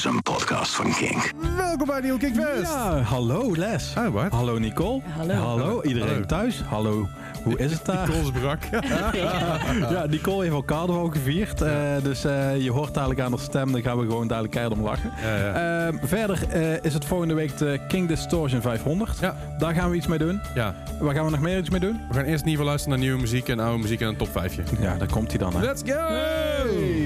is een podcast van Kink. Welkom bij Nieuw Kickfest. Ja, hallo Les. Hi Bart. Hallo Nicole. Hallo. Hallo iedereen Hallo. thuis. Hallo, hoe is het daar? Nicole's brak. Ja, Nicole heeft al carnaval gevierd. eh, dus eh, je hoort dadelijk aan haar stem. Dan gaan we gewoon dadelijk keihard om lachen. Ja, ja. Eh, verder eh, is het volgende week de King Distortion 500. Ja. Daar gaan we iets mee doen. ja, Waar gaan we nog meer iets mee doen? we gaan eerst in ieder geval luisteren naar nieuwe muziek en oude muziek en een top 5. Ja, daar komt hij dan. Hè. Let's go! Hey.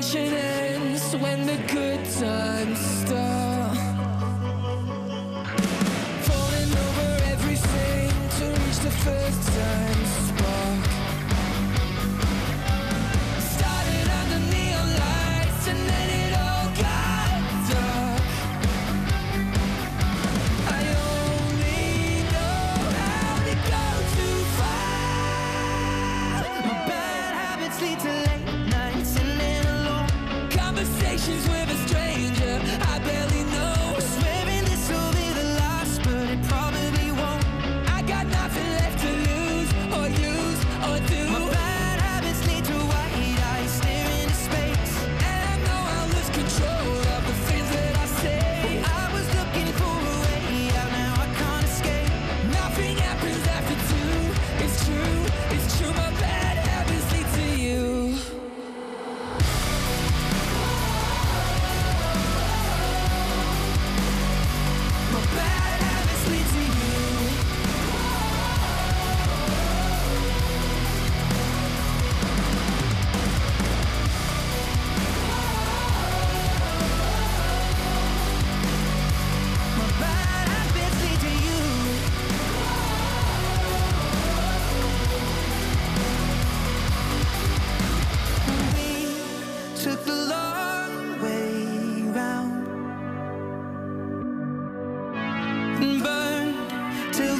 Pure ends when the good times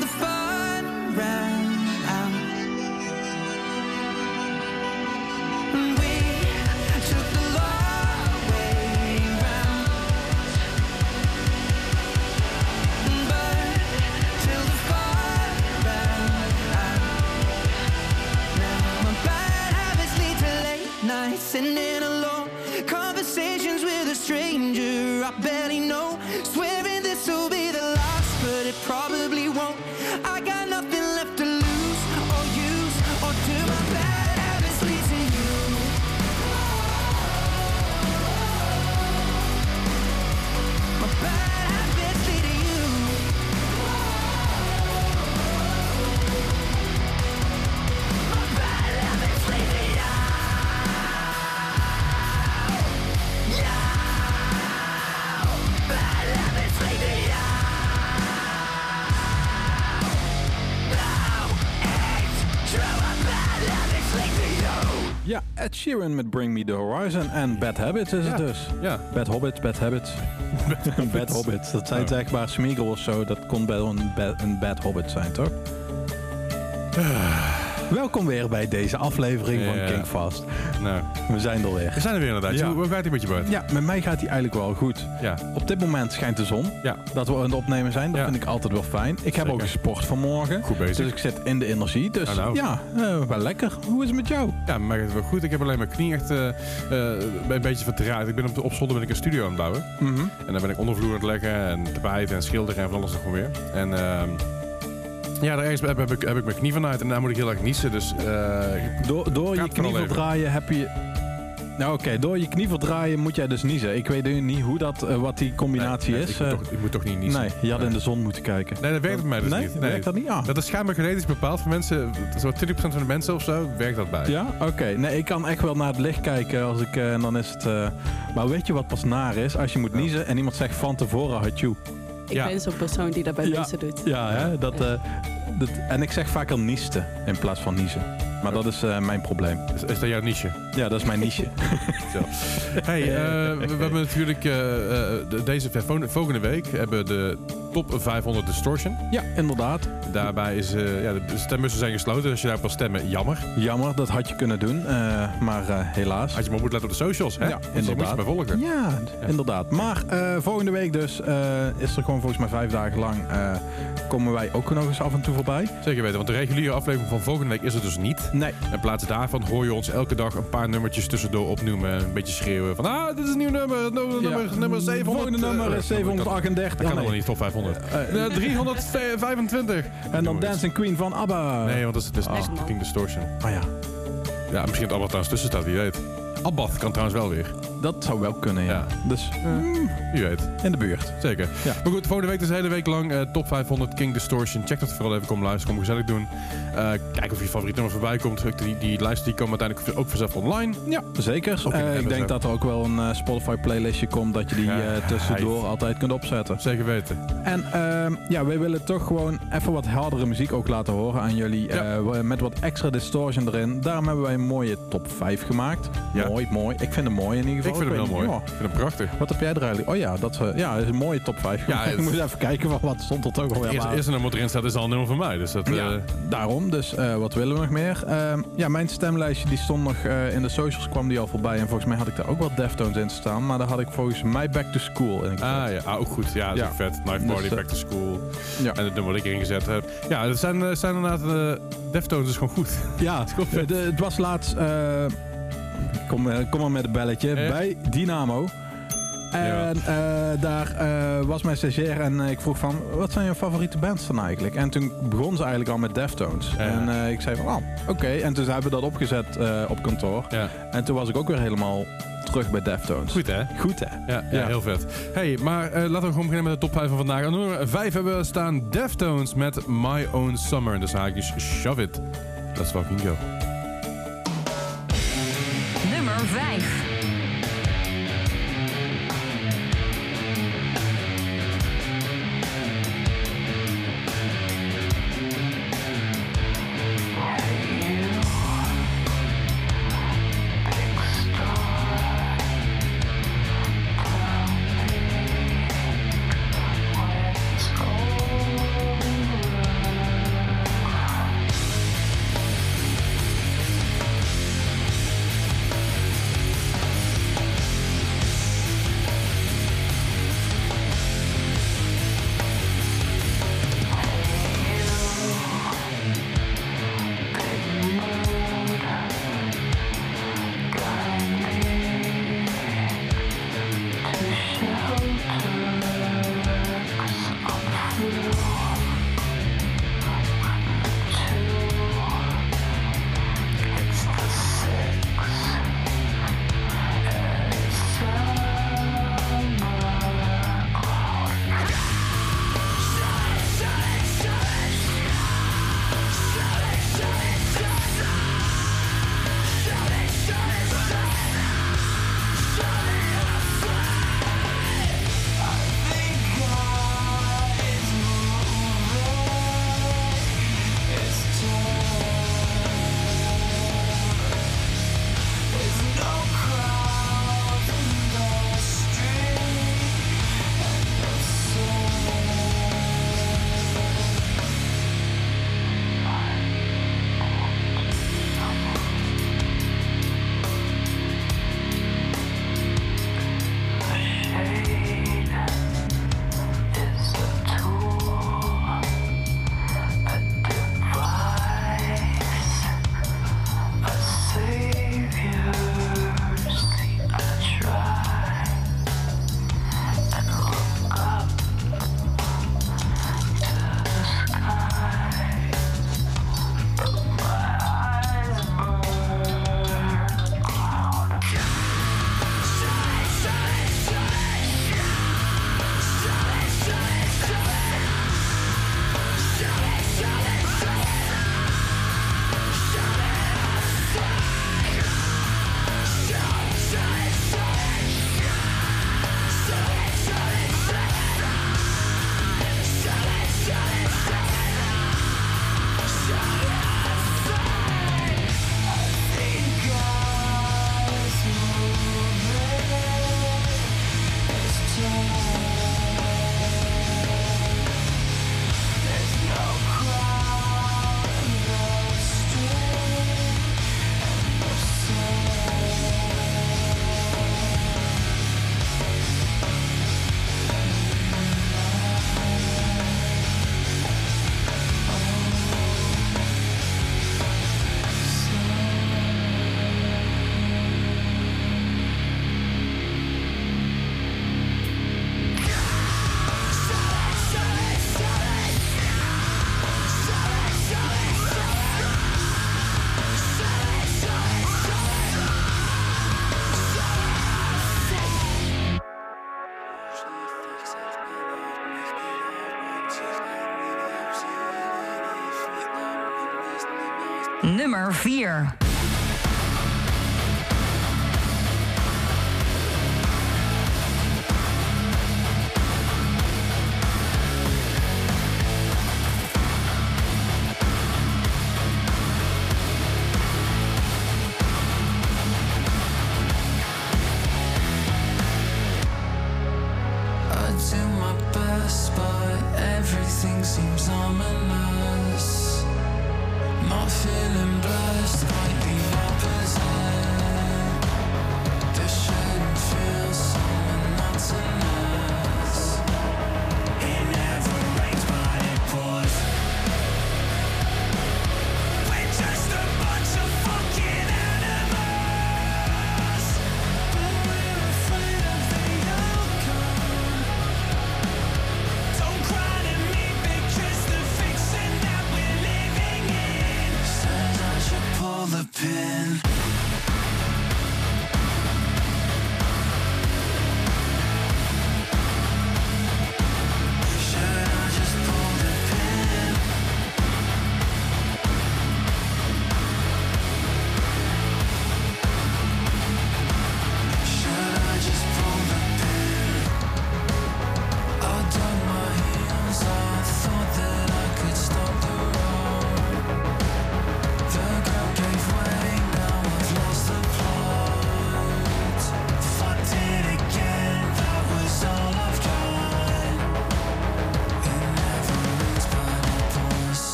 the fire. Sheeran met Bring Me The Horizon en Bad Habits is het dus. Ja. Bad Hobbits, Bad Habits. bad Hobbits. Dat zijn Oh. zeg maar Smeagol of zo. Dat kon wel een, ba- een Bad Hobbit zijn, toch? Welkom weer bij deze aflevering Ja. van Kingfast. Nou, We zijn er weer. we zijn er weer inderdaad. Ja. Hoe, hoe gaat die met je Bart? Ja, met mij gaat hij eigenlijk wel goed. Ja. Op dit moment schijnt de zon. Ja. Dat we aan het opnemen zijn. Dat Ja. vind ik altijd wel fijn. Ik heb Zeker. ook gesport vanmorgen. Goed bezig. Dus ik zit in de energie. Dus Nou, nou. ja, eh, wel lekker. Hoe is het met jou? Ja, maar het wel goed. Ik heb alleen mijn knie echt eh, eh, een beetje vertraagd. Ik ben op, op zolder ben ik een studio aan het bouwen. Mhm. En dan ben ik ondervloer aan het leggen en tapijt en schilderen en van alles nog weer. En ehm, ja, daar heb, heb, ik, heb ik mijn knie vanuit en daar moet ik heel erg niezen. Dus eh, Door, door je knie verdraaien heb je... Nou oké, door je knie verdraaien moet jij dus niezen. Ik weet nu niet hoe dat, eh, wat die combinatie nee, nee, is. Ik moet, eh. toch, ik moet toch niet niezen. nee, je had in de zon moeten kijken. Nee, dat werkt bij mij dus nee, niet. werkt dat niet? Ah. Dat is schijnbaar genetisch bepaald voor mensen. Zo 20% van de mensen of zo werkt dat bij. Ja, oké. Nee, ik kan echt wel naar het licht kijken als ik, en dan is het... Maar weet je wat pas naar is? Als je moet niezen en iemand zegt van tevoren had you. Ik Ja. ben zo'n persoon die dat bij Ja. mensen doet. Ja, hè? Dat, eh, dat, en ik zeg vaker niesten in plaats van niezen. Maar dat is eh, mijn probleem. Is, is dat jouw niche? Ja, dat is mijn niche. Hey, eh, we, we hebben natuurlijk eh, eh, de- deze vol- volgende week hebben de top 500 distortion. ja, inderdaad. Daarbij is eh, ja, de stembussen zijn gesloten. Dus als je daarop wil stemmen, jammer. Jammer, dat had je kunnen doen. eh, maar eh, helaas. Had je maar moeten letten op de socials, hè? Ja, Moet je- Moet je inderdaad. bij volgen. Ja, inderdaad. Maar volgende week dus is er gewoon volgens mij vijf dagen lang... komen wij ook nog eens af en toe voorbij. Zeker weten, want de reguliere aflevering van volgende week is er dus niet. Nee, In plaats daarvan hoor je ons elke dag een paar nummertjes tussendoor opnoemen. Een beetje schreeuwen van, ah, dit is een nieuw nummer. Nummer, nummer, nummer 700. Volgende nummer is Dat 738. kan Ah, allemaal niet, top 500. Eh, Eh, 325. en dan. Dancing Queen van ABBA. Nee, want dat is, dat is Ah. fucking distortion. Ah ja, Ja, misschien dat Abbath trouwens tussen staat, wie weet. Abbath kan trouwens wel weer. Dat zou wel kunnen, ja. Ja. Dus mm, Wie weet. in de buurt. Zeker. Ja. Maar goed, volgende week dus de hele week lang eh, top 500 King Distortion. Check dat vooral even, kom luisteren, kom gezellig doen. Eh, kijk of je favoriet nummer voorbij komt. Die, die lijsten die komen uiteindelijk ook vanzelf online. Ja, zeker. Eh, ik denk dat er ook wel een eh, Spotify playlistje komt dat je die Ja, eh, tussendoor altijd kunt opzetten. Zeker weten. En ehm, ja, wij willen toch gewoon even wat hardere muziek ook laten horen aan jullie. Ja. eh, met wat extra distortion erin. Daarom hebben wij een mooie top 5 gemaakt. Ja. Mooi, mooi. Ik vind hem mooi in ieder Ik vind hem heel mooi. Ik vind hem prachtig. Wat heb jij er eigenlijk? Oh ja, dat, eh, ja, dat is een mooie top 5. Ja, ik moet even kijken van wat stond er toch alweer Eerst, bij. eerste nummer wat erin staat is al een nummer van mij. Dus dat, eh, Ja, daarom. Dus eh, wat willen we nog meer? Ehm, ja, mijn stemlijstje die stond nog eh, in de socials kwam die al voorbij. En volgens mij had ik daar ook wel Deftones in staan. Maar daar had ik volgens mij Back to School in. gezet. Ah ja, ah, ook goed. Ja, dat is Ja. ook vet. Knife Dus, Party, eh, Back to School. Ja. En het nummer wat ik erin gezet heb. Ja, dat zijn, eh, zijn inderdaad... eh Deftones is gewoon goed. Ja, het was laatst... kom, eh, kom maar met een belletje. Bij Dynamo. En eh, daar eh, was mijn stagiair en ik vroeg van, wat zijn je favoriete bands dan eigenlijk? En toen begon ze eigenlijk al met Deftones. Ja. En ik zei van, oh, oké. En toen hebben we dat opgezet op kantoor. Ja, En toen was ik ook weer helemaal terug bij Deftones. goed hè? Goed hè? Ja, ja, heel vet. Hey, maar laten we gewoon beginnen met de top 5 van vandaag. Aan nummer 5 hebben we staan Deftones met My Own Summer. En dus haakjes Shove It. Let's fucking go. Nummer Nummer 4.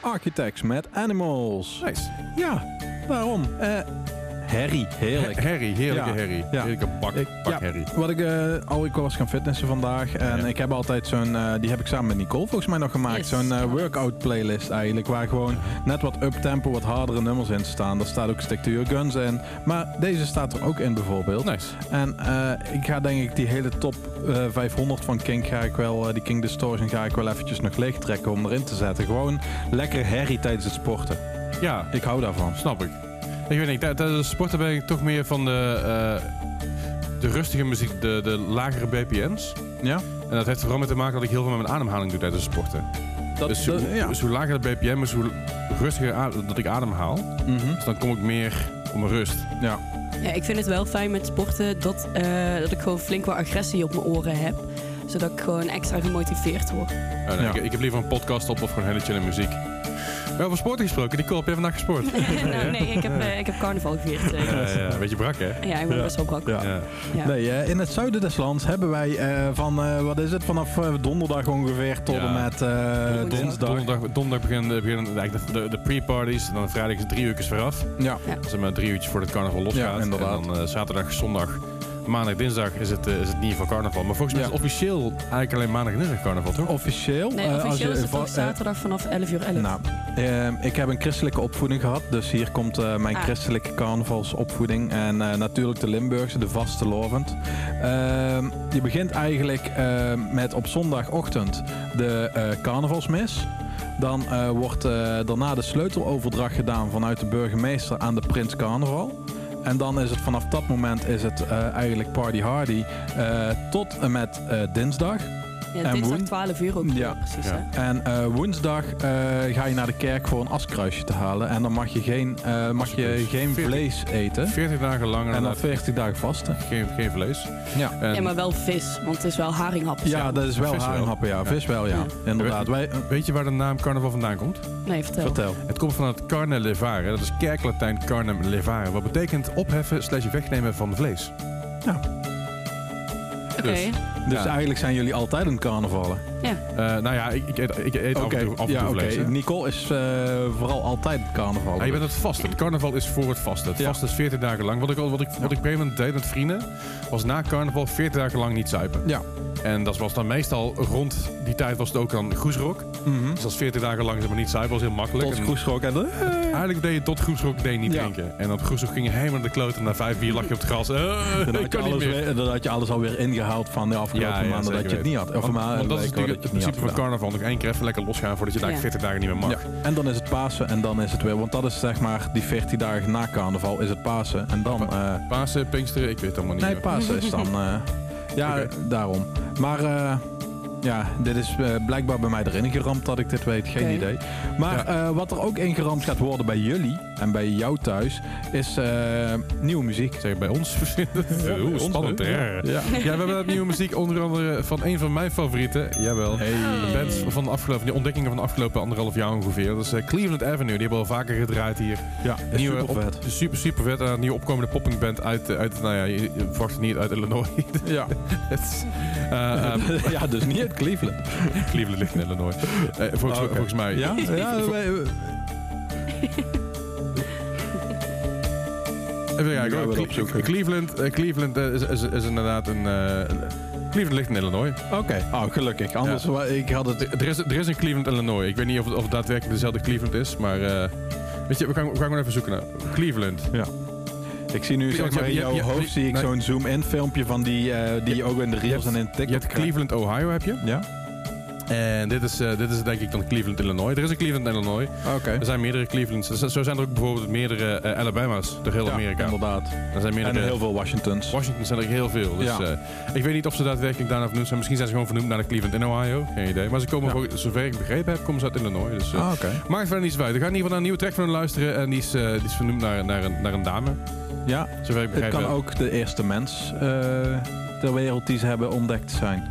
Architects met Animals. Nice. Ja, waarom? Eh Harry, heerlijk. Harry, heerlijke Ja, Harry. ja. Heerlijke bak, Ik- bak ja, Harry. Wat ik eh, al, ik was gaan fitnessen vandaag en Ja. ik heb altijd zo'n, eh, die heb ik samen met Nicole volgens mij nog gemaakt, Yes. zo'n eh, workout playlist eigenlijk, waar gewoon net wat up-tempo, wat hardere nummers in staan. Daar staat ook Stick to Your Guns in, maar deze staat er ook in bijvoorbeeld. Nice. En eh, ik ga denk ik die hele top eh, 500 van King ga ik wel, eh, die King Distortion ga ik wel eventjes nog leeg trekken om erin te zetten. Gewoon lekker herrie tijdens het sporten. Ja, Ik hou daarvan. snap ik. Ik weet niet, tij- tijdens de sporten ben ik toch meer van de, eh, de rustige muziek, de, de lagere BPM's. Ja? En dat heeft vooral mee te maken dat ik heel veel met mijn ademhaling doe tijdens het sporten. Dat, dus, dat- hoe, ja. dus hoe lager de BPM is, hoe rustiger dat ik ademhaal. Mhm. Dus dan kom ik meer op mijn rust. ja. Ja, ik vind het wel fijn met sporten dat, eh, dat ik gewoon flink wat agressie op mijn oren heb. Zodat ik gewoon extra gemotiveerd word. Uh, nee, Ja. ik, ik heb liever een podcast op of gewoon hele chille muziek. Wel over sport gesproken, die heb je vandaag gesport. nou, nee, ik heb, eh, ik heb carnaval gevierd. eh, Ja, ja, beetje brak, hè? ja, ik ben Ja. best wel brak. Ja. Ja. Ja. Nee, eh, in het zuiden des lands hebben wij eh, van, eh, wat is het, vanaf eh, donderdag ongeveer tot Ja. en met eh, dinsdag. Donderdag, donderdag beginnen, beginnen eigenlijk de, de, de pre-parties. En dan vrijdag is drie uurtjes vooraf. Ja. Dat is maar drie uurtjes voordat het carnaval losgaat. Ja, inderdaad. En dan eh, zaterdag, zondag, maandag, dinsdag is het, eh, is het niet van carnaval. Maar volgens mij Ja. is het officieel eigenlijk alleen maandag en dinsdag carnaval, toch? Officieel. Nee, eh, als officieel je is het eh, zaterdag vanaf 11 uur 11. Nou, ehm, ik heb een christelijke opvoeding gehad, dus hier komt eh, mijn Ah. christelijke carnavalsopvoeding. En eh, natuurlijk de Limburgse, de vaste lovend. Ehm, je begint eigenlijk ehm, met op zondagochtend de eh, carnavalsmis. Dan eh, wordt eh, daarna de sleuteloverdracht gedaan vanuit de burgemeester aan de Prins Carnaval. En dan is het vanaf dat moment is het eh, eigenlijk party hardy eh, tot en met eh, dinsdag. Ja, en dinsdag woen- 12 uur ook. Ja. precies. Ja. Hè? En eh, woensdag eh, ga je naar de kerk voor een askruisje te halen. En dan mag je geen, eh, mag je geen 40. vlees eten. 40 dagen lang En dan inderdaad 40 dagen vasten. geen, geen vlees. Ja. En Ja, maar wel vis, want het is wel haringhappen. Ja, dat is wel haringhappen, ja. Ja. Vis wel, ja. Inderdaad. Eh, Weet je waar de naam carnaval vandaan komt? Nee, vertel. vertel. Het komt van het carne levare. Dat is kerklatijn carnem levare. Wat betekent opheffen slash wegnemen van vlees. Oké. Dus- Dus Ja. eigenlijk zijn jullie altijd een carnavallen. Ja. Eh, nou ja, ik, ik eet, ik eet af en toe, af en ja, toe oké. vlees. hè. Nicole is eh, vooral altijd carnaval. Ja, je bent het vasten. Het carnaval is voor het vasten. Het Ja. vasten is 40 dagen lang. Wat ik, wat ik, wat ik op een gegeven moment deed met vrienden, was na carnaval 40 dagen lang niet zuipen. Ja. En dat was dan meestal rond die tijd was het ook dan groesrock. Mhm. Dus als 40 dagen lang maar niet zuipen was heel makkelijk. Tot En groesrook en de... Eigenlijk deed je tot groesrock deed je niet Ja. drinken. En op groesrock ging je helemaal naar de kloten. Na vijf bier lag je op het gras. Eh, Dan ik had, je kan niet alles meer. weer, dan had je alles alweer ingehaald van de afgelopen Ja, ja, maanden dat je het niet had. Of Want, maar, want dat is natuurlijk het principe van niet had carnaval. Nog één keer even lekker losgaan voordat je daar Ja. 40 dagen niet meer mag. Ja. En dan is het Pasen en dan is het weer. Want dat is zeg maar die 14 dagen na carnaval is het Pasen. En dan... eh, Pasen, Pinksteren, ik weet het allemaal niet nee, meer. Pasen is dan... eh, ja, daarom. Maar eh, ja, dit is eh, blijkbaar bij mij erin geramd dat ik dit weet. Geen idee. Maar Ja. eh, wat er ook ingeramd gaat worden bij jullie en bij jou thuis... is eh, nieuwe muziek. Zeg, bij ons Oeh, spannend. hè? Ja. Ja, we hebben dat nieuwe muziek onder andere van een van mijn favorieten. Jawel. Hey. Bands van de afgelopen, die ontdekkingen van de afgelopen anderhalf jaar ongeveer. Dat is Cleveland Avenue. Die hebben we al vaker gedraaid hier. Ja, Nieuwe super op- vet. super, super vet. Een nieuwe opkomende poppingband uit, eh, uit, nou ja, je, je verwacht het niet uit Illinois. Ja. Eh, ehm, ja, dus niet uit Cleveland. Cleveland ligt in Illinois. Eh, volgens, Oh, volgens mij. Ja, ja Even kijken. Cle- opzoeken. Cleveland, eh, Cleveland eh, is, is, is inderdaad een... eh, Cleveland ligt in Illinois. Oké, oh, gelukkig. Anders ik had het... Er is, er is een Cleveland, Illinois. Ik weet niet of het, of het daadwerkelijk dezelfde Cleveland is, maar... eh, weet je, we gaan, we gaan gewoon even zoeken naar Cleveland. Ik zie nu zeg maar in jouw hoofd zie ik zo'n zoom-in filmpje van die, eh, die je ook in de reels en in TikTok Je hebt. Cleveland, Ohio heb je. Ja? En dit is, eh, dit is denk ik dan Cleveland, Illinois. Er is een Cleveland, Illinois. Oké. Er zijn meerdere Clevelands. Zo zijn er ook bijvoorbeeld meerdere eh, Alabama's door heel Ja, Amerika. inderdaad. Er zijn En meerdere... heel veel Washingtons. Washington zijn er heel veel. Dus Ja. eh, ik weet niet of ze daadwerkelijk daarna vernoemd zijn. Misschien zijn ze gewoon vernoemd naar de Cleveland in Ohio. Geen idee. Maar ze komen, Ja. voor, zover ik begrepen heb, komen ze uit Illinois. Dus, Ah, oké. Maakt verder niet zo uit. We gaan in ieder geval naar een nieuwe track van hen luisteren. En die is, die is vernoemd naar, naar, een, naar een dame. Ja, Zover ik het begrepen kan heb. ook de eerste mens ter wereld die ze hebben ontdekt zijn.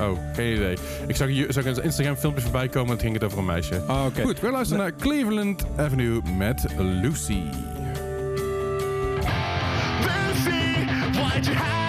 Oh, geen idee. Ik zag, hier- zag een Instagram filmpje voorbij komen en het ging het over een meisje. Ah, oké. Goed, we luisteren naar Cleveland Avenue met Lucy. Lucy, why'd you have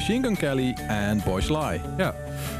Machine Gun Kelly en Boys Lie. Ja,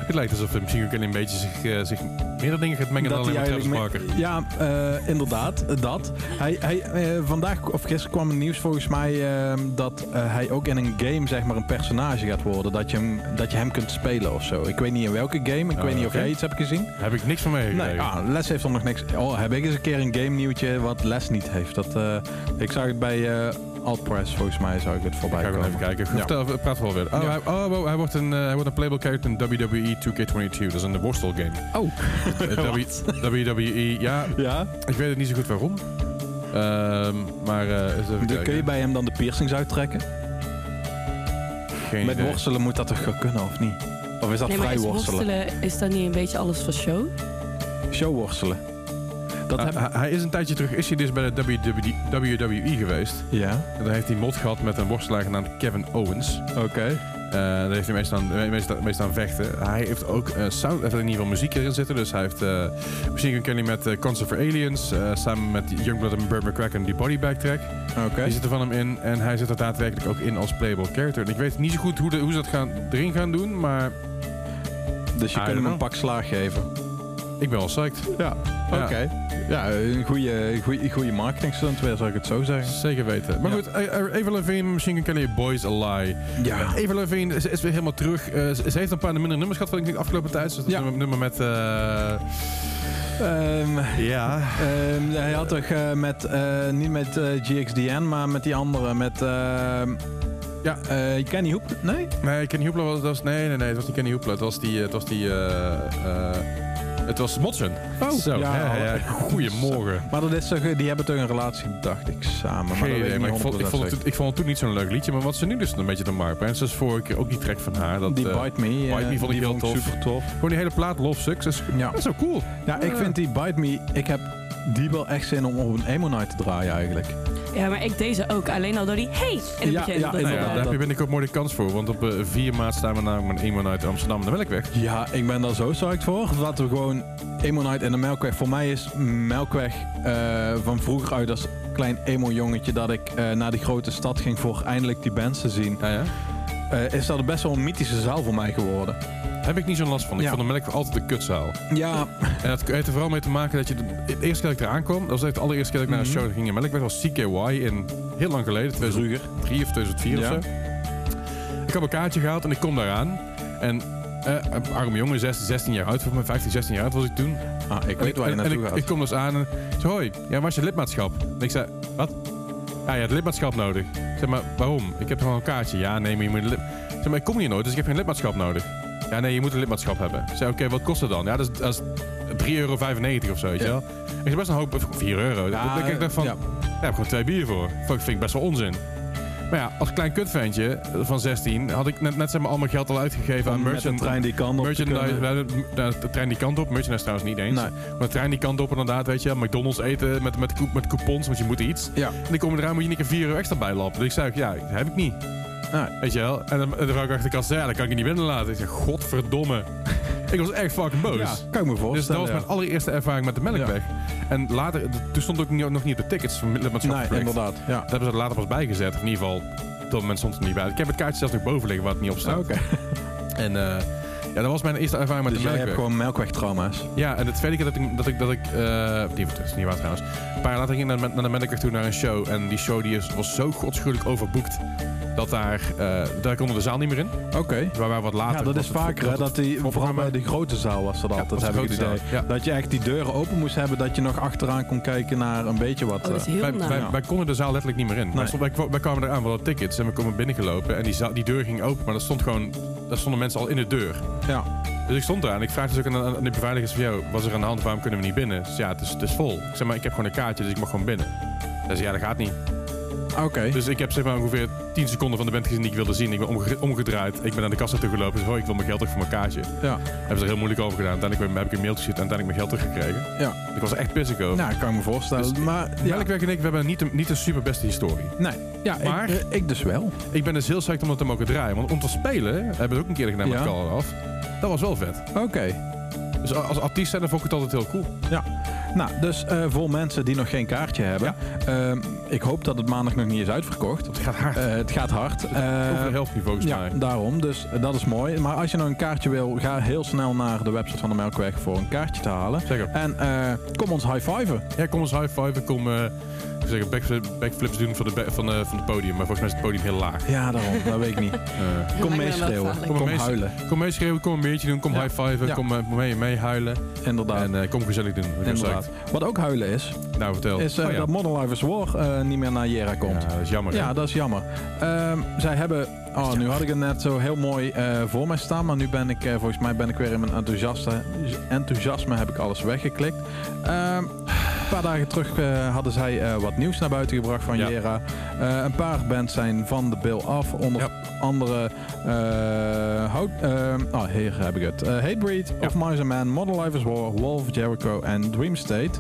het lijkt alsof de Machine Gun Kelly een beetje zich, eh, zich meerdere dingen gaat mengen dan alleen maar Travis Barker. Ja, eh, inderdaad, dat. Hij, hij, eh, vandaag of gisteren kwam het nieuws volgens mij eh, dat hij ook in een game zeg maar een personage gaat worden. Dat je hem, dat je hem kunt spelen of zo. Ik weet niet in welke game. Ik Oh, weet niet of jij iets hebt gezien. Heb ik niks van meegekregen. Nee, ah, Les heeft er nog niks. Oh, heb ik eens een keer een game nieuwtje wat Les niet heeft. Dat, ik zag het bij Altpress volgens mij zou ik het voorbij Ga ik wel komen. even kijken. Ja. Vertel, praat wel weer. Oh, Ja. hij, oh, hij wordt een, eh, hij wordt een playable character in WWE 2K22. Dat is een worstelgame. Oh, Eh, WWE, ja, ja. ik weet het niet zo goed waarom. Ehm, maar eh kun je bij hem dan de piercings uittrekken? Geen Met idee. worstelen moet dat toch wel kunnen of niet? Of is dat Nee, vrij is worstelen? worstelen, is dat niet een beetje alles voor show? Showworstelen. Dat Ah, hij- hij is een tijdje terug, is hij dus bij de WWE geweest. Ja, En daar heeft hij mod gehad met een worstelaar genaamd Kevin Owens. oké. Eh, daar heeft hij meestal aan, meestal, meestal aan vechten. Hij heeft ook eh, sound, heeft in ieder geval muziek erin zitten. Dus hij heeft uh, Gun Kelly met uh, Concert for Aliens. eh, samen met Youngblood en Burt McCracken die bodybag track. Oké. Die zitten van hem in. En hij zit er daadwerkelijk ook in als playable character. En ik weet niet zo goed hoe, de, hoe ze dat gaan, erin gaan doen. Maar Dus je I kunt hem een pak slaag geven. Ik ben wel psyched. Ja, oké. Ja, een goede, goede, goede marketing stunt weer, zou ik het zo zeggen. Zeker weten. Maar Ja. goed, eh, Eva Levine, Machine Gun Kelly, Boys a Lie. Ja. Eva Levine is, is weer helemaal terug. Eh, ze, ze heeft een paar minder nummers gehad van de afgelopen tijd. Dus dat Ja. is een nummer met... eh, Ehm, ja. ehm, hij had toch eh, met, eh, niet met eh, GXDN, maar met die andere, met... ehm, Ja. eh, Kenny Hoep? Nee? Nee, Kenny Hoopla was, dat was... Nee, nee, nee. Het was niet Kenny Hoopla. Het was die... eh, Het was die... het was Motsen. Oh, Zo, ja. ja, ja, Goedemorgen. Maar dat is toch, die hebben toch een relatie, dacht ik, samen. Maar Geen dat ik maar niet ik vond, ik, 100% vond het, ik vond het toen niet zo'n leuk liedje. Maar wat ze nu dus een beetje te markt brengt. Zoals vorige keer ook die track van haar. Dat, Die eh, Bite Me, Bite Me vond ik heel tof. super tof. Gewoon die hele plaat Love is, Ja. dat is zo cool. Ja, ik vind die Bite Me, ik heb die wel echt zin om op een emo night te draaien eigenlijk. Ja, maar ik deze ook. Alleen al door die hey in het Ja, begin. ja, Dat- Nou ja, inderdaad. daar heb je binnenkort mooi de kans voor. Want op eh, 4 maart staan we namelijk met eenmaal uit Amsterdam de Melkweg. Ja, ik ben daar zo psyched voor. Laten we gewoon emo night in de Melkweg. Voor mij is Melkweg eh, van vroeger uit als klein emo jongetje dat ik eh, naar die grote stad ging voor eindelijk die bands te zien. Ja, ja. eh, is dat best wel een mythische zaal voor mij geworden. Heb ik niet zo'n last van. Ik Ja. vond de Melkweg altijd een kutzaal. Ja, En dat heeft er vooral mee te maken dat je... De, de eerste keer dat ik eraan kwam, dat was echt de allereerste keer dat ik naar een Mhm. show ging in Melkweg, was CKY in heel lang geleden, 2003 vroeger. of 2004 Ja. of zo. Ik heb een kaartje gehaald en ik kom daaraan. En eh, een arme jongen, 16, 16 jaar oud, volgens mij 15, 16 jaar oud was ik toen. Ah, ik weet waar je en naartoe ik, gaat. ik kom dus aan en ik zei, hoi, ja, waar is je lidmaatschap? En ik zei, wat? Ja, je hebt lidmaatschap nodig. Ik zeg, maar waarom? Ik heb gewoon een kaartje. Ja, nee, maar je moet lid... Ik zeg, maar ik kom hier nooit, dus ik heb geen lidmaatschap nodig. Ja, nee, je moet een lidmaatschap hebben. Ik zei, oké, wat kost het dan? Ja, dat is, dat is 3,95 euro of zo, weet je Ja. wel? Ik zei, best een hoop, 4 euro. Ja, ik dacht van, ja. daar heb ik gewoon twee bier voor. Dat vind ik best wel onzin. Maar ja, als klein kutventje van 16 had ik net, net zeg maar al mijn geld al uitgegeven aan Met een merchant, trein die kan op merchandise. De, de trein die kant op, merchandise trouwens niet eens. Nee. Maar de trein die kant op inderdaad, weet je. McDonald's eten met, met, met coupons, want je moet iets. Ja. En dan kom je eraan, moet je een keer 4 euro extra bijlappen. Dus ik zei, ook, ja, dat heb ik niet. Weet je wel? En dan, en de vrouw achter de kast zei, ja, dat kan ik je niet binnenlaten. Ik zei, godverdomme. ik was echt fucking boos. Ja, kan ik me voorstellen. Dus dat was ja. mijn allereerste ervaring met de melkweg. En later, toen stond ook niet, nog niet op de tickets van lidmaatschap Nee, inderdaad. Ja. Dat hebben ze er later pas bijgezet. In ieder geval, op dat moment stond het er niet bij. Ik heb het kaartje zelfs nog boven liggen waar het niet op staat. Oké. En eh, Ja, dat was mijn eerste ervaring met Dus de jij hebt melkweg. gewoon melkwegtrauma's. Ja, en de tweede keer dat ik... Dat ik, dat ik eh, die, dat is niet waar trouwens. Een paar jaar later ging ik naar, naar de melkweg toe naar een show. En die show die is, was zo godschuwelijk overboekt. Dat daar... eh, daar konden de zaal niet meer in. Oké. Waar wij wat later... Ja, dat is vaker, hè, dat die, vooral bij de grote zaal was dat Ja, altijd, was heb ik het grote idee. zaal, ja. Dat je echt die deuren open moest hebben, dat je nog achteraan kon kijken naar een beetje wat... Oh, dat is eh, heel Wij, naar. wij, Ja. wij konden de zaal letterlijk niet meer in. Wij, Nee. stonden- wij, wij kwamen eraan, we hadden tickets en we komen binnengelopen. En die, zaal, die deur ging open, maar er stond gewoon... Daar stonden mensen al in de deur. Ja. Dus ik stond daar en ik vraag dus ook aan, aan de beveiligers van... Yo, was er aan de hand, waarom kunnen we niet binnen? Dus ja, het is, het is vol. Ik zeg maar, ik heb gewoon een kaartje, dus ik mag gewoon binnen. Hij zei, ja, dat gaat niet. Oké. Dus ik heb zeg maar ongeveer 10 seconden van de band gezien die ik wilde zien. Ik ben omge- omgedraaid. Ik ben naar de kassa toe gelopen. Dus, oh, ik wil mijn geld terug voor mijn kaartje. Ja. Hebben ze er heel moeilijk over gedaan. Uiteindelijk heb ik een mailtje gezet en uiteindelijk mijn geld teruggekregen. Ja. Ik was er echt pissig over. Nou, kan ik me voorstellen. Dus- maar ja, Melkweg en ik, we hebben niet een, niet een super beste historie. nee. Ja, Maar- ik, eh, ik dus wel. Ik ben dus heel psyched om dat te mogen draaien. Want om te spelen, hebben we ook een keer gedaan met Ja. Call Off. Dat was wel vet. Oké. Dus als artiest zijn, dan vond ik het altijd heel cool. Nou, dus eh, voor mensen die nog geen kaartje hebben. ehm, ik hoop dat het maandag nog niet is uitverkocht. Het gaat hard. Eh, het gaat hard. Over Eh, de helft volgens ja, mij. daarom. Dus eh, dat is mooi. Maar als je nog een kaartje wil, ga heel snel naar de website van de Melkweg voor een kaartje te halen. Zeker. En eh, kom ons high-fiven. Ja, kom eens high five. Kom eh, ik zeg, backflip, backflips doen van, de, van, eh, van het podium. Maar volgens mij is het podium heel laag. Ja, daarom. dat weet ik niet. Kom meeschreeuwen. Kom mee- huilen. kom meeschreeuwen, kom een beetje doen, kom Ja. high five, Ja. kom mee, mee huilen. Inderdaad. En eh, kom gezellig doen. Inderdaad. Wat ook huilen is, Nou, vertel. is eh, Oh, ja. dat Modern Life is War eh, niet meer naar Jera komt. Ja, dat is jammer. Ja, dat is jammer. Ehm, zij hebben. Oh, nu had ik het net zo heel mooi eh, voor mij staan, maar nu ben ik, eh, volgens mij ben ik weer in mijn enthousiaste, enthousiasme heb ik alles weggeklikt. Ehm, paar dagen terug eh, hadden zij eh, wat nieuws naar buiten gebracht van Ja. Jera. Eh, een paar bands zijn van de bill af, onder Ja. andere Hout, oh, hier heb ik het. Hatebreed, Ja. Of Mice and Man, Modern Life is War, Wolf, Jericho en Dream State.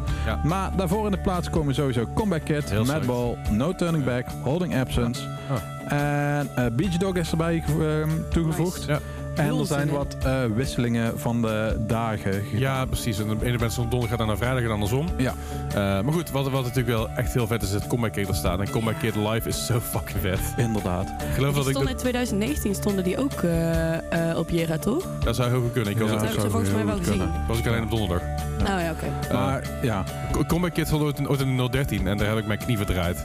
Maar daarvoor in de plaats komen sowieso Comeback Kid, Heel Madball, No Turning Back, Holding Absence. Ah. En Beach Dog is erbij ge- toegevoegd. Nice. Ja. En er zijn wat eh, wisselingen van de dagen. ge- Ja, precies. En de ene band stond donderdag dan naar vrijdag en andersom. Ja. Eh, maar goed, wat, wat natuurlijk wel echt heel vet is, is het Comeback Kid er staat. En Comeback Kid live is zo fucking vet. Inderdaad. Ik geloof Die dat ik stonden dat, in 2019 stonden die ook eh, eh, op Jera, toch? dat zou heel goed kunnen. Ik was, Ja, dat ook- heb ik ze volgens mij wel heel gezien. was ik alleen op donderdag. Nou ja, oké. Maar ja. Co- Comeback Kid stond ooit in, ooit in de 013 en daar heb ik mijn knie verdraaid.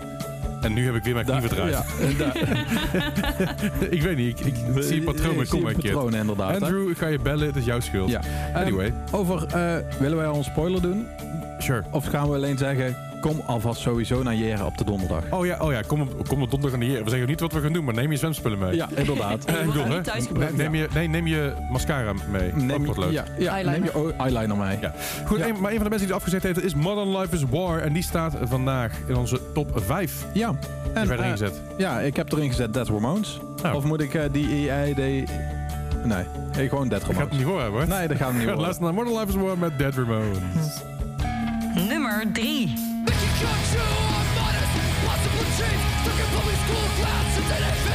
En nu heb ik weer mijn knie verdraaid. ja, ik weet niet, ik, ik zie een patroon met zie een Kid. patroon inderdaad. Andrew, ik ga je bellen, het is jouw schuld. Ja. Anyway, Ehm, over, eh, willen wij al een spoiler doen? sure. Of gaan we alleen zeggen, kom alvast sowieso naar Jera op de donderdag? Oh ja, oh ja kom, op, kom op donderdag naar hier. We zeggen niet wat we gaan doen, maar neem je zwemspullen mee. Ja, inderdaad. Eh, bedoel, hè? neem, je, nee, neem je mascara mee. Neem, Ook wat leuk. ja, ja, Eyeliner. neem je eyeliner mee. Ja. Goed, Ja. een- maar een van de mensen die het afgezet heeft is Modern Life is War. En die staat vandaag in onze top 5. Ja. Die En, werden eh, ingezet. ja, ik heb erin gezet Dead Ramones. Oh. Of moet ik eh, die EID... Nee, hey, gewoon Dead Ik ga het Ramones. niet horen, hoor. Nee, dat gaat hem niet worden. Luister naar Modern Life is War met Dead Ramones. Nummer 3. Structure of modest, possibly cheap, Stuck in public school class, it's an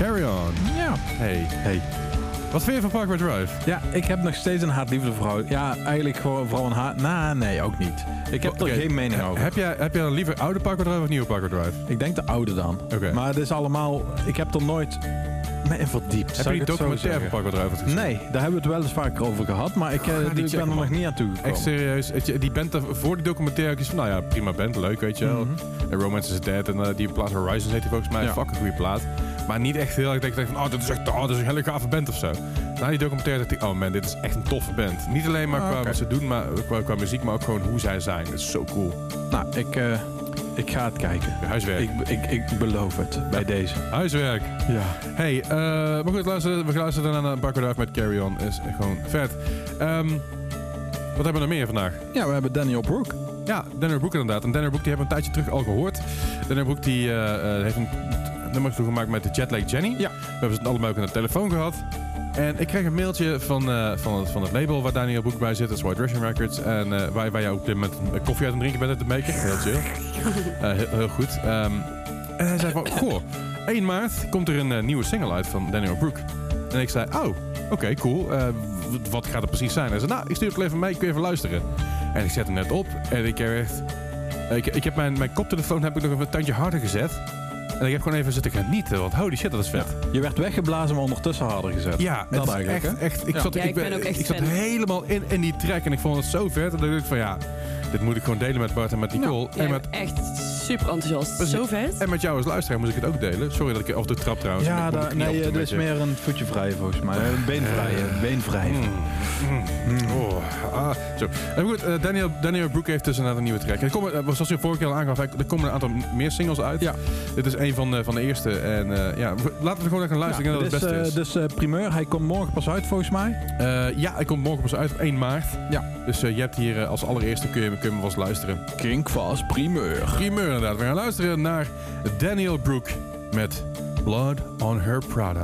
Carry On. Ja. Hey, Hey. wat vind je van Parkway Drive? Ja, ik heb nog steeds een haat-liefde verhouding. Ja, eigenlijk gewoon vooral een haat... Nou, nee, ook niet. Ik heb Oké, er geen mening over. Heb jij, heb jij dan liever oude Parkway Drive of nieuwe Parkway Drive? Ik denk de oude dan. Oké. Maar het is allemaal... Ik heb er nooit me in verdiept. Heb je die documentaire van. Parkway Drive gezien? Nee, daar hebben we het wel eens vaker over gehad. Maar ik, eh, die ik ben er nog niet aan toegekomen. Echt serieus. Die band er- voor die documentaire is van, nou ja, prima band, leuk, weet je wel. En Romance is Dead en eh, die plaat Horizons heet die volgens mij. Ja. Fucking goede plaat. Maar niet echt heel erg dat ik denk van, oh, dit is echt oh, dit is een hele gave band of zo. Na die documentaire dacht ik, oh man, dit is echt een toffe band. Niet alleen maar Ah, qua wat ze doen, maar qua, qua muziek, maar ook gewoon hoe zij zijn. Dat is zo cool. Nou, ik, eh, ik ga het kijken. Huiswerk. Ik, ik, ik beloof het bij deze. Huiswerk. Ja. Hey, eh, maar goed, luisteren, we gaan luisteren naar Parkway Drive met Carry On. Is gewoon vet. Ehm, wat hebben we nog meer vandaag? Ja, we hebben Daniel Brook. Ja, Danner Broek inderdaad. En Danner Broek die hebben we een tijdje terug al gehoord. Danner Broek die, eh, eh, heeft een t- nummer toegemaakt met de Jetlag Jenny. Ja. We hebben ze allemaal ook aan de telefoon gehad. En ik kreeg een mailtje van, eh, van, het, van het label waar Daniel Broek bij zit. Dat is White Russian Records. En eh, waar, waar jij ook een koffie uit het drinken bent te maken. Heel chill. Eh, heel, heel goed. Ehm, en hij zei van, goh, 1 maart komt er een nieuwe single uit van Daniel Broek. En ik zei, oh, oké, cool. Wat gaat het precies zijn? Hij zei, nou, ik stuur het even mee, kun je even luisteren. En ik zet hem net op en ik heb echt... Ik, ik heb mijn, mijn koptelefoon heb ik nog even een tandje harder gezet. En ik heb gewoon even zitten genieten, want holy shit, dat is vet. Je werd weggeblazen, maar ondertussen harder gezet. Ja, dat eigenlijk, echt, hè? echt. Ik, Ja. zat, Ja, ik ben ook echt ik zat helemaal in, in die track en ik vond het zo vet. En dan dacht ik van ja, dit moet ik gewoon delen met Bart en met Nicole. Ja, en, met, echt super enthousiast. Precies. Zo vet. en met jou als luisteraar moet ik het ook delen. Sorry dat ik af en toe trap trouwens. Ja, nee, dit is meer een voetje vrij volgens mij. Een beenvrij. Eh, beenvrij. Mm, mm, oh, ah, zo. En goed, eh, Daniel, Daniel Broek heeft dus inderdaad een nieuwe track. Er komen, eh, zoals je vorige keer al aangaf, er komen een aantal meer singles uit. Ja. Dit is een van, de- van de eerste. En eh, ja, laten we gewoon even luisteren. ik denk dat het dit het is, beste is. dus primeur, hij komt morgen pas uit volgens mij. Eh, ja, hij komt morgen pas uit op 1 maart. Ja. Dus eh, je hebt hier eh, als allereerste kun je, kun je hem vast luisteren. Kinkvast primeur. Primeur inderdaad. We gaan luisteren naar Daniel Brook met Blood on Her Prada.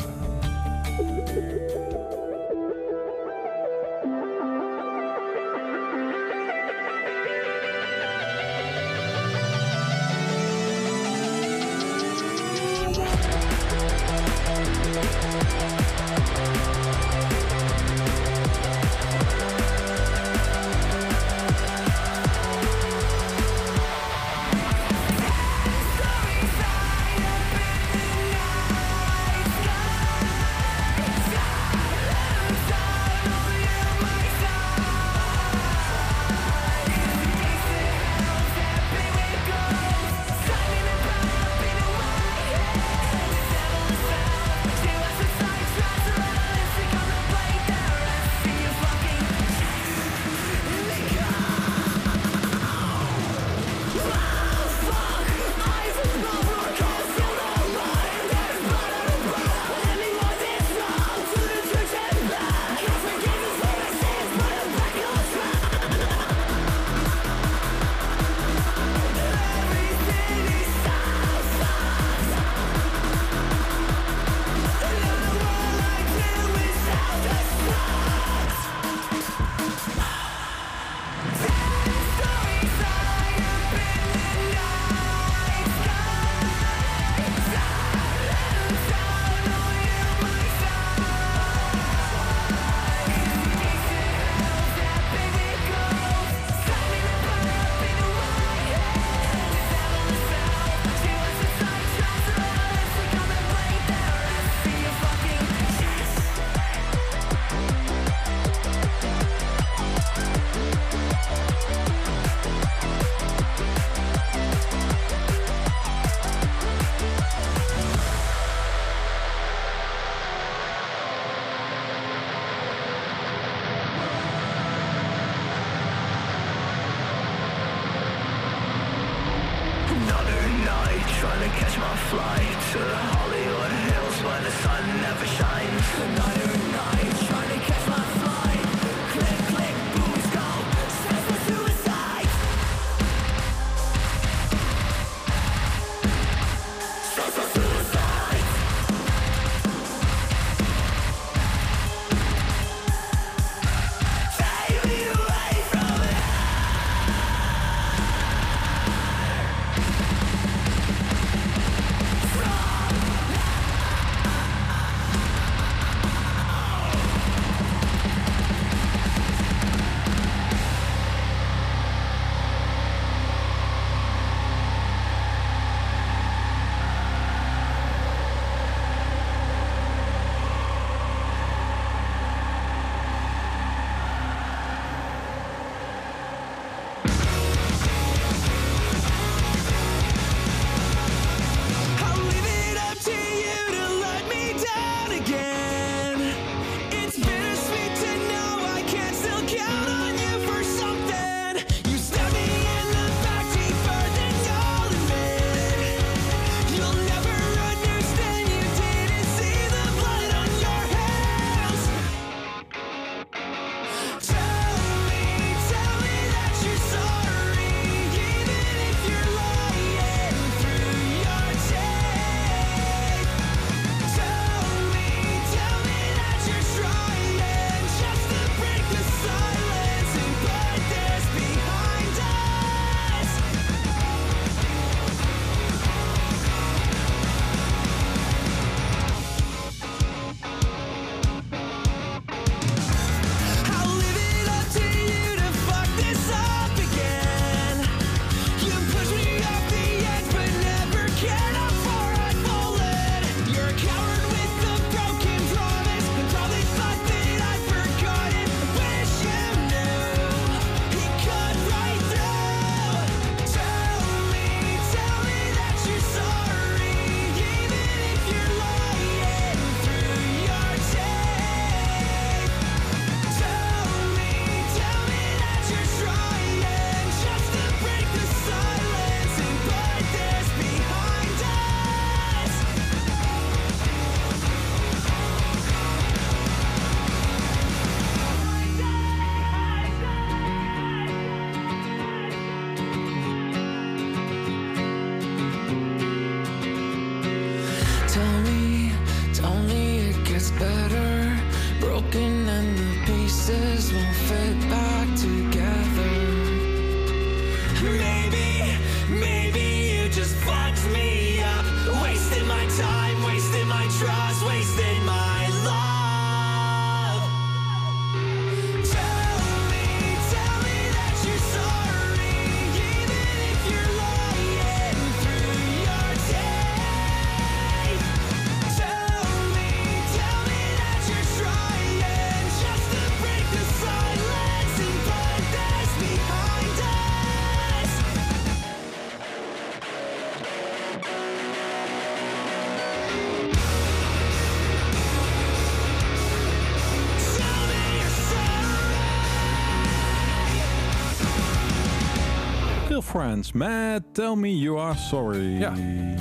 Met Tell Me You Are Sorry. Ja.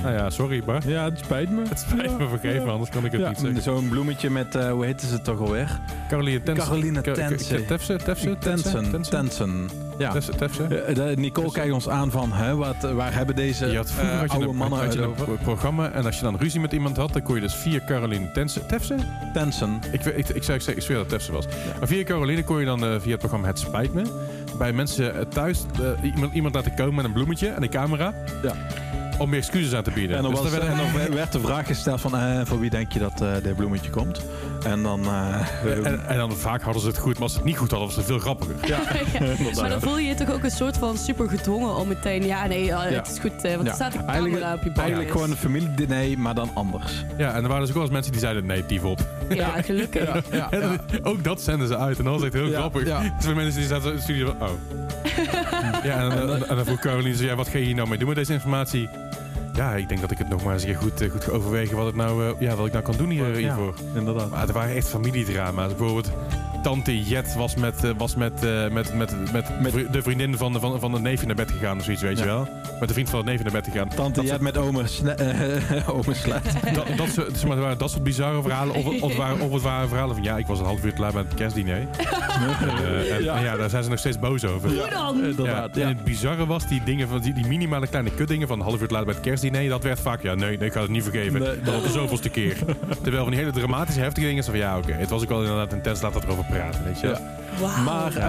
Nou ja, sorry Bart. Ja, het spijt me. Het spijt me vergeven, anders kan ik het Ja, niet zeggen. Zo'n bloemetje met, eh, hoe heette ze toch alweer? Caroline Tensen. Caroline Tensen. Tefse? Tefse? Tensen. Tensen. Ja. Tefse? Tefse? Eh, de- Nicole kijkt ons aan van, hè, wat, waar hebben deze Je had vroeger eh, had je oude een, mannen had je het een over? pro- programma en als je dan ruzie met iemand had, dan kon je dus via Caroline Tensen... Tefse? Tensen. Ik, ik, ik, zei, ik, zei, ik zweer dat het Tefse was. Maar via Caroline kon je dan eh, via het programma Het Spijt Me... bij mensen eh, thuis eh, iemand, iemand laten komen met een bloemetje en een camera... Ja. Om meer excuses aan te bieden. En dan, Dus was, en dan werd de vraag gesteld van, eh, voor wie denk je dat eh dit bloemetje komt? En dan... eh, en, en dan vaak hadden ze het goed, maar als ze het niet goed hadden, was het veel grappiger. ja, Maar dan voel je je toch ook een soort van super gedwongen om meteen... Ja, nee, Ja. het is goed, eh, want Ja. er staat een Eigenlijk- camera op je Eigenlijk bankjes. gewoon een familiediner, maar dan anders. Ja, en er waren dus ook wel eens mensen die zeiden, nee, dief op. Ja, gelukkig. En dan- ook dat zenden ze uit en dat was echt heel Ja, grappig. ja. Dus voor mensen die zaten in de studio van, oh. ja, en, dan- en dan vroeg Caroline, zo, ja, wat ga je hier nou mee doen met deze informatie? Ja, ik denk dat ik het nog maar eens goed, eh, goed ga overwegen wat, het nou, eh, ja, wat ik nou kan doen hier, hiervoor. inderdaad. Maar er waren echt familiedrama's. Bijvoorbeeld, tante Jet was met, eh, was met, eh, met, met, met, Met- vri- de vriendin van, de- van, van de neefje naar bed gegaan of zoiets, weet je wel? Met de vriend van het neefje naar bed gegaan. Tante dat, Jet met ome, sne- eh, dat, dat, soort, zeg maar, waren dat soort bizarre verhalen. Of, het- of, het waren, of het waren verhalen van, ja, ik was een half uur te laat met het kerstdiner. Eh, en, Ja. en ja, daar zijn ze nog steeds boos over. Hoe dan? En het bizarre was, die dingen van die, die minimale kleine kutdingen van een half uur te laat bij het kerstdiner, dat werd vaak, ja, nee, nee ik ga het niet vergeven. Nee, dat was de zoveelste keer. Terwijl van die hele dramatische, heftige dingen, is van ja, oké, het was ook wel inderdaad intens, laat erover praten, weet je. Ja. Maar eh,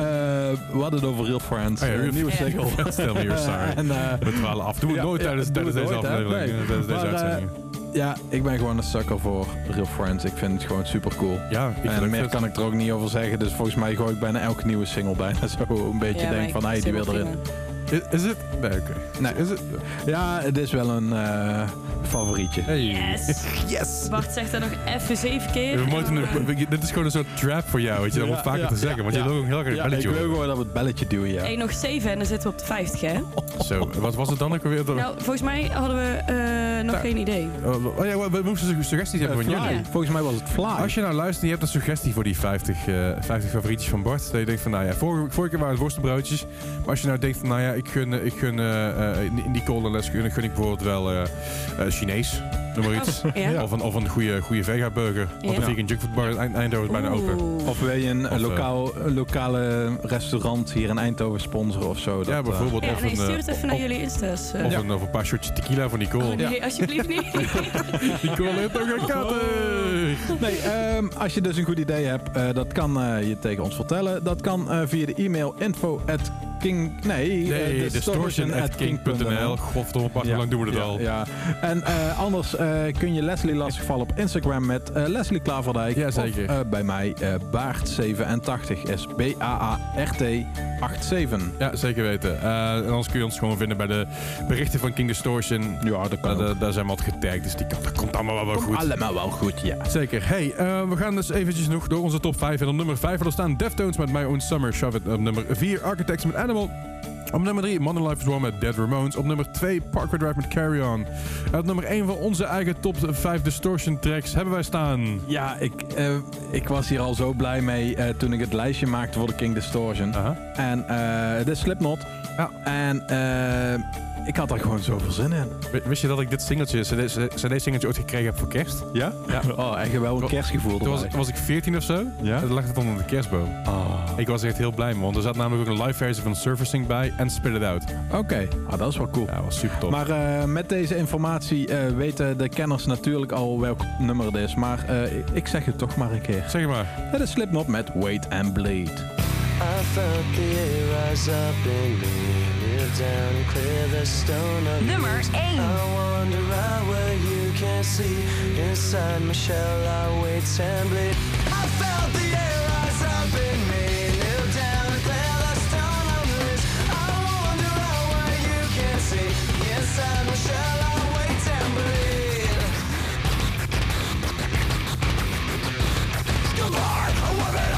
we hadden het over Real Friends. Oh ja, eh, Real nieuwe single. Tell me you're sorry. en, We dwalen af. Doe het Ja, nooit ja, tijdens, doe tijdens het deze aflevering. Nee. eh, Tijdens deze Maar, uitzending. ja, ik ben gewoon een sucker voor Real Friends. Ik vind het gewoon super cool. Ja, ik vind en meer kan ik er ook niet over zeggen. Dus volgens mij gooi ik bijna elke nieuwe single bijna zo een beetje denk ik van, hey, vind die wil erin. prima. Is, is het? Nee, oké. Nee. Is het? Ja, het is wel een eh, favorietje. Hey. Yes. Yes! Bart zegt dat nog even zeven keer. We moeten, we- dit is gewoon een soort trap voor jou, weet je. Dat Ja, moet vaker ja, te zeggen, want je wil ook heel graag een Ja, ik belletje wil horen. gewoon dat we het belletje duwen, ja. Eén nog zeven en dan zitten we op de 50, hè? Zo, wat was het dan ook alweer? Nou, volgens mij hadden we eh, nog Ja. geen idee. Oh, oh ja, we, we moesten suggesties hebben Eh, van Fly. jullie. Volgens mij was het Fly. Als je nou luistert en je hebt een suggestie voor die 50, eh 50 favorietjes van Bart. Dat je denkt van, nou ja, vorige, vorige keer waren het worstenbroodjes. Maar als je nou denkt van, nou ja, ik gun, ik gun eh, eh, in die kolenles gun, gun ik bijvoorbeeld wel eh, Chinees. Noem maar iets. Ja. Of een, of een goede, goede vega burger. Want Ja. de vegan junkfood bar in Eind- Eindhoven is bijna open. Of wil je een Of, eh, lokaal, een lokale restaurant hier in Eindhoven sponsoren of zo? Ja, Dat, eh, bijvoorbeeld. Ja, of nee, een, stuur eh, het even naar jullie insta's. eh. Of, Ja. een, of een paar shotjes tequila van Nicole. Oh nee, alsjeblieft niet. Nicole heeft ook een katten! Nee, ehm, als je dus een goed idee hebt, eh, dat kan je tegen ons vertellen. Dat kan eh, via de e-mail info at king... Nee, Nee, distortion at king.nl. Godverdomme, Bart, hoe lang doen we dit ja, al? Ja. En eh, anders kun je Leslie lastigvallen op Instagram met eh, Leslie Klaverdijk. Ja, zeker. Of eh, bij mij eh, Baart87 is B-A-A-R-T 87. Ja, zeker weten. Eh, en anders kun je ons gewoon vinden bij de berichten van King Distortion. Ja, dat kan daar- zijn we altijd getagd, dus die, dat komt allemaal wel, wel goed. Allemaal wel goed, ja. Zeker. Hey, eh, we gaan dus eventjes nog door onze top 5. En op nummer 5 hadden staan Deftones met My Own Summer. Shove It. Op nummer 4 Architects met Animal. Op nummer 3 Modern Life is War met Dead Ramones. Op nummer 2 Parkway Drive met Carry On. En op nummer 1 van onze eigen top 5 Distortion tracks hebben wij staan. Ja, ik, eh, ik was hier al zo blij mee eh, toen ik het lijstje maakte voor de King Distortion. Aha. En eh is Slipknot. Ja. En eh, ik had daar gewoon zoveel zin in. Wist je dat ik dit singeltje, cd, cd singeltje ooit gekregen heb voor kerst? Ja? Ja. Oh, echt wel een kerstgevoel Toen was, toen was ik 14 of zo. Ja? En toen lag het onder de kerstboom. Oh. Ik was echt heel blij, man. Want er zat namelijk ook een live versie van Surfacing bij en Spit It Out. Oké, ah, dat is wel cool. Ja, was super tof. Maar eh, met deze informatie eh, weten de kenners natuurlijk al welk nummer het is. Maar eh, ik zeg het toch maar een keer. zeg maar. Het is Slipknot met Wait and Bleed. I felt the air rise up in me, kneel down clear the stone of Nummer leaves. 1. I wander out where you can see. Inside my shell, I wait and bleed. I felt the air rise up in me, kneel down and clear the stone of leaves. I wander out where you can see. Inside my shell, I wait and bleed. A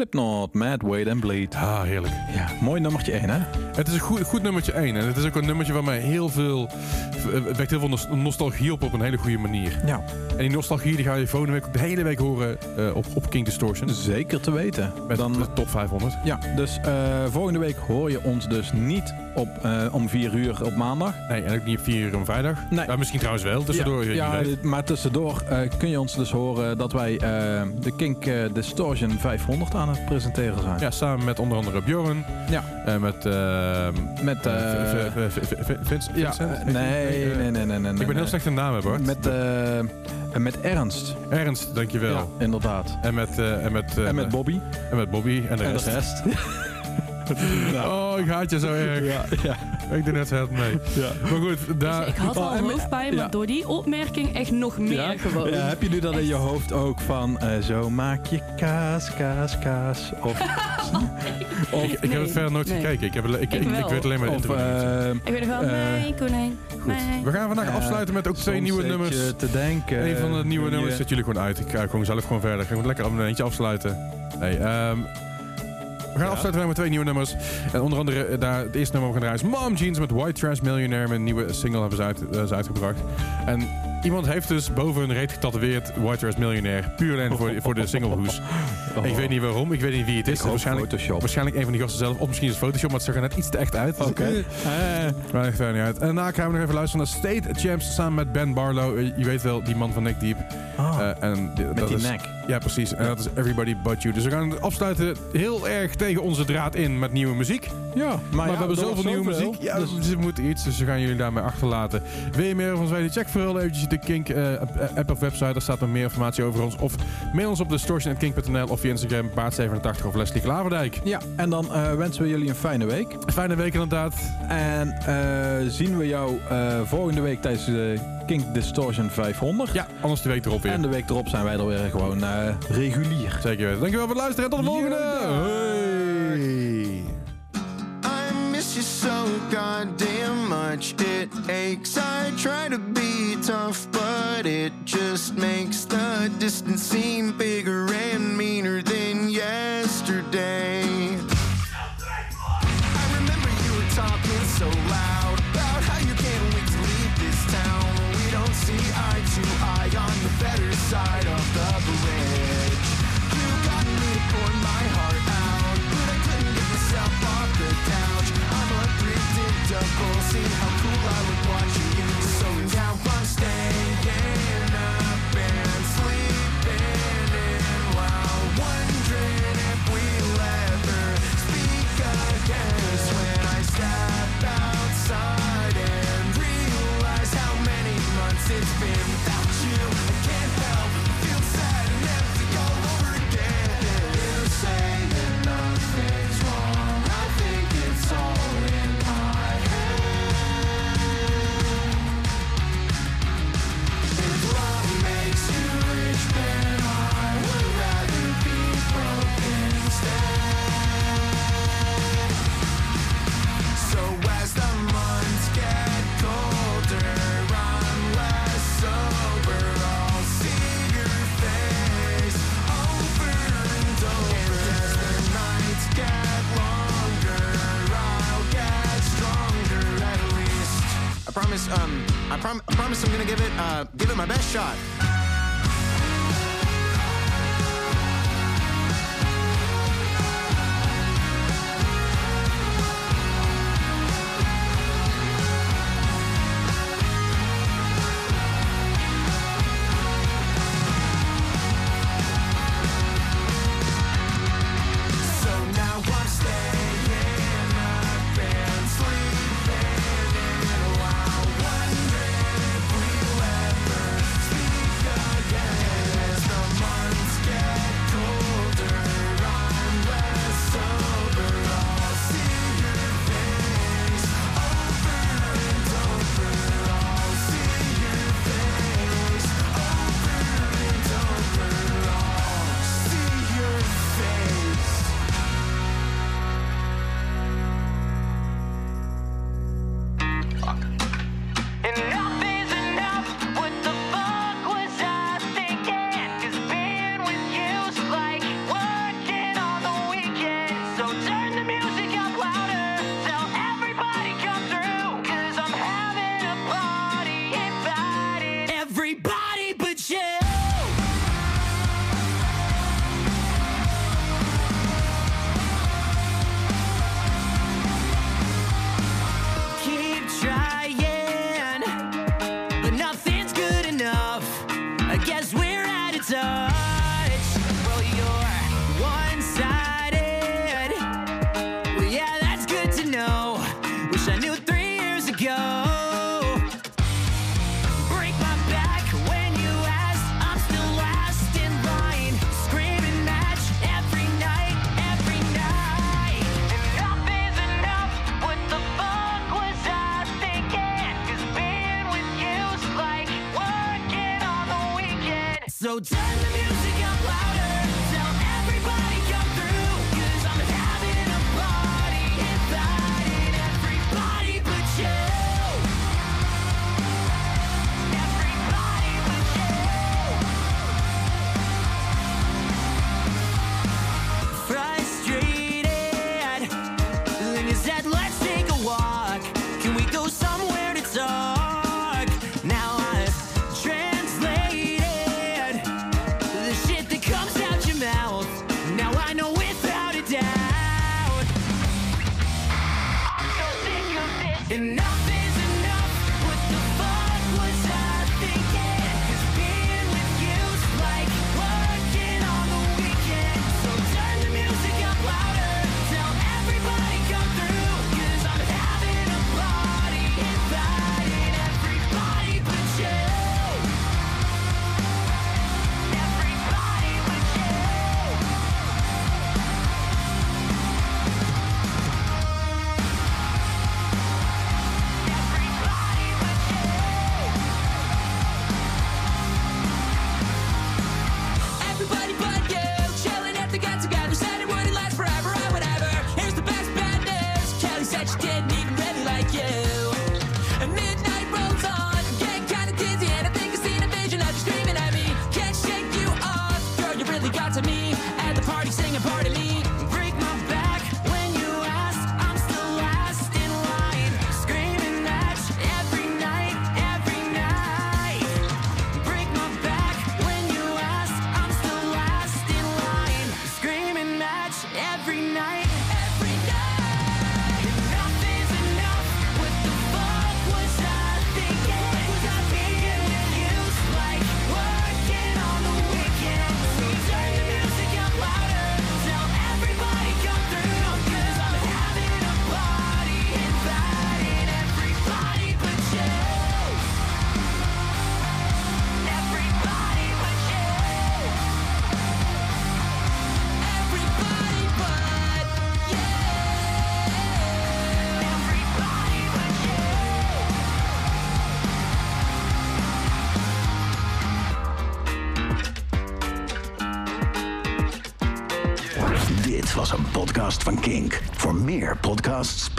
Slipknot met Wait and Bleed. Ah, heerlijk. Ja, mooi nummertje 1 hè? Het is een goed, goed nummertje 1. En het is ook een nummertje waar mij heel veel... Het wekt heel veel nos- nostalgie op op een hele goede manier. Ja, En die nostalgie die ga je volgende week de hele week horen eh, op, op King Distortion. zeker te weten. Met Dan, de top 500. ja, dus eh, volgende week hoor je ons dus niet op, eh, om 4 uur op maandag. Nee, en ook niet op 4 uur om vrijdag. Nee. Ja, misschien trouwens wel, tussendoor. ja, ja, maar tussendoor eh, kun je ons dus horen dat wij eh, de Kink Distortion 500 aan het presenteren zijn. ja, samen met onder andere Bjorn. Ja. En met... Met, eh, ja, Vincent? eh, nee, nee, nee, nee, nee. Ik ben heel slecht in namen, Bart. Met, eh, met Ernst. Ernst, dankjewel. Ja, inderdaad. En met, en, met, en met Bobby. en met Bobby en de En rest. de rest. Oh, ik haat je zo erg. ja, ja, Ik doe net zo hard mee. ja. Maar goed, daar... ik had Oh, al hoofdpijn, ja. maar door die opmerking echt nog meer Ja? gewoon. Ja, heb je nu dan in je hoofd ook van eh, zo maak je kaas, kaas, kaas? Of, ik, ik heb het Nee, verder nooit nee. gekeken. Ik, heb, het- ik, Ik ik, weet alleen maar of intro. eh, Ik weet nog wel, Eh, nee, konijn. Nee. We gaan vandaag eh, afsluiten met ook twee nieuwe zit nummers. je te denken. Een van de nieuwe nummers je- zet jullie gewoon uit. Ik ga gewoon zelf gewoon verder. Ik ga gewoon lekker een eentje afsluiten. Nee, ehm, we gaan Ja. afsluiten met twee nieuwe nummers. En onder andere, eh, daar, het eerste nummer we gaan draaien is Mom Jeans met White Trash Millionaire. Met een nieuwe single hebben ze, uit, eh, ze uitgebracht. En Iemand heeft dus boven hun reet getatoeëerd White Dress Millionaire. Puur en voor, voor de singlehoes. Oh. Ik weet niet waarom, ik weet niet wie het is. Waarschijnlijk, waarschijnlijk een van die gasten zelf. Of misschien is het Photoshop, maar het zag er net iets te echt uit. Oké. Eh, okay. uh. Maar echt niet uit. En daarna gaan we nog even luisteren naar State Champs samen met Ben Barlow. Eh, je weet wel, die man van Neck Deep. Oh. Uh, en met dat die nek. Ja, precies. En dat is Everybody But You. Dus we gaan afsluiten heel erg tegen onze draad in met nieuwe muziek. Ja, maar, we hebben zoveel nieuwe muziek. Ja, dus... dus moeten iets, dus we gaan jullie daarmee achterlaten. Wil je meer van ons weten? Check vooral eventjes de Kink-app eh, eh, of website. Daar staat nog meer informatie over ons. Of mail ons op distortion.kink.nl of via Instagram paard87 of Leslie Klaverdijk. Ja, en dan eh, wensen we jullie een fijne week. Fijne week inderdaad. En zien we jou volgende week tijdens de Kink Distortion 500. Ja, anders de week erop weer. En de week erop zijn wij er weer gewoon regulier. Zeker weten. Dankjewel voor het luisteren en tot de volgende! Hey. miss you so goddamn much. It aches. I try to be tough, but it just makes the distance seem bigger and meaner than yesterday. I remember you were talking so loud about how you can't wait to leave this town. We don't see eye to eye on the better side.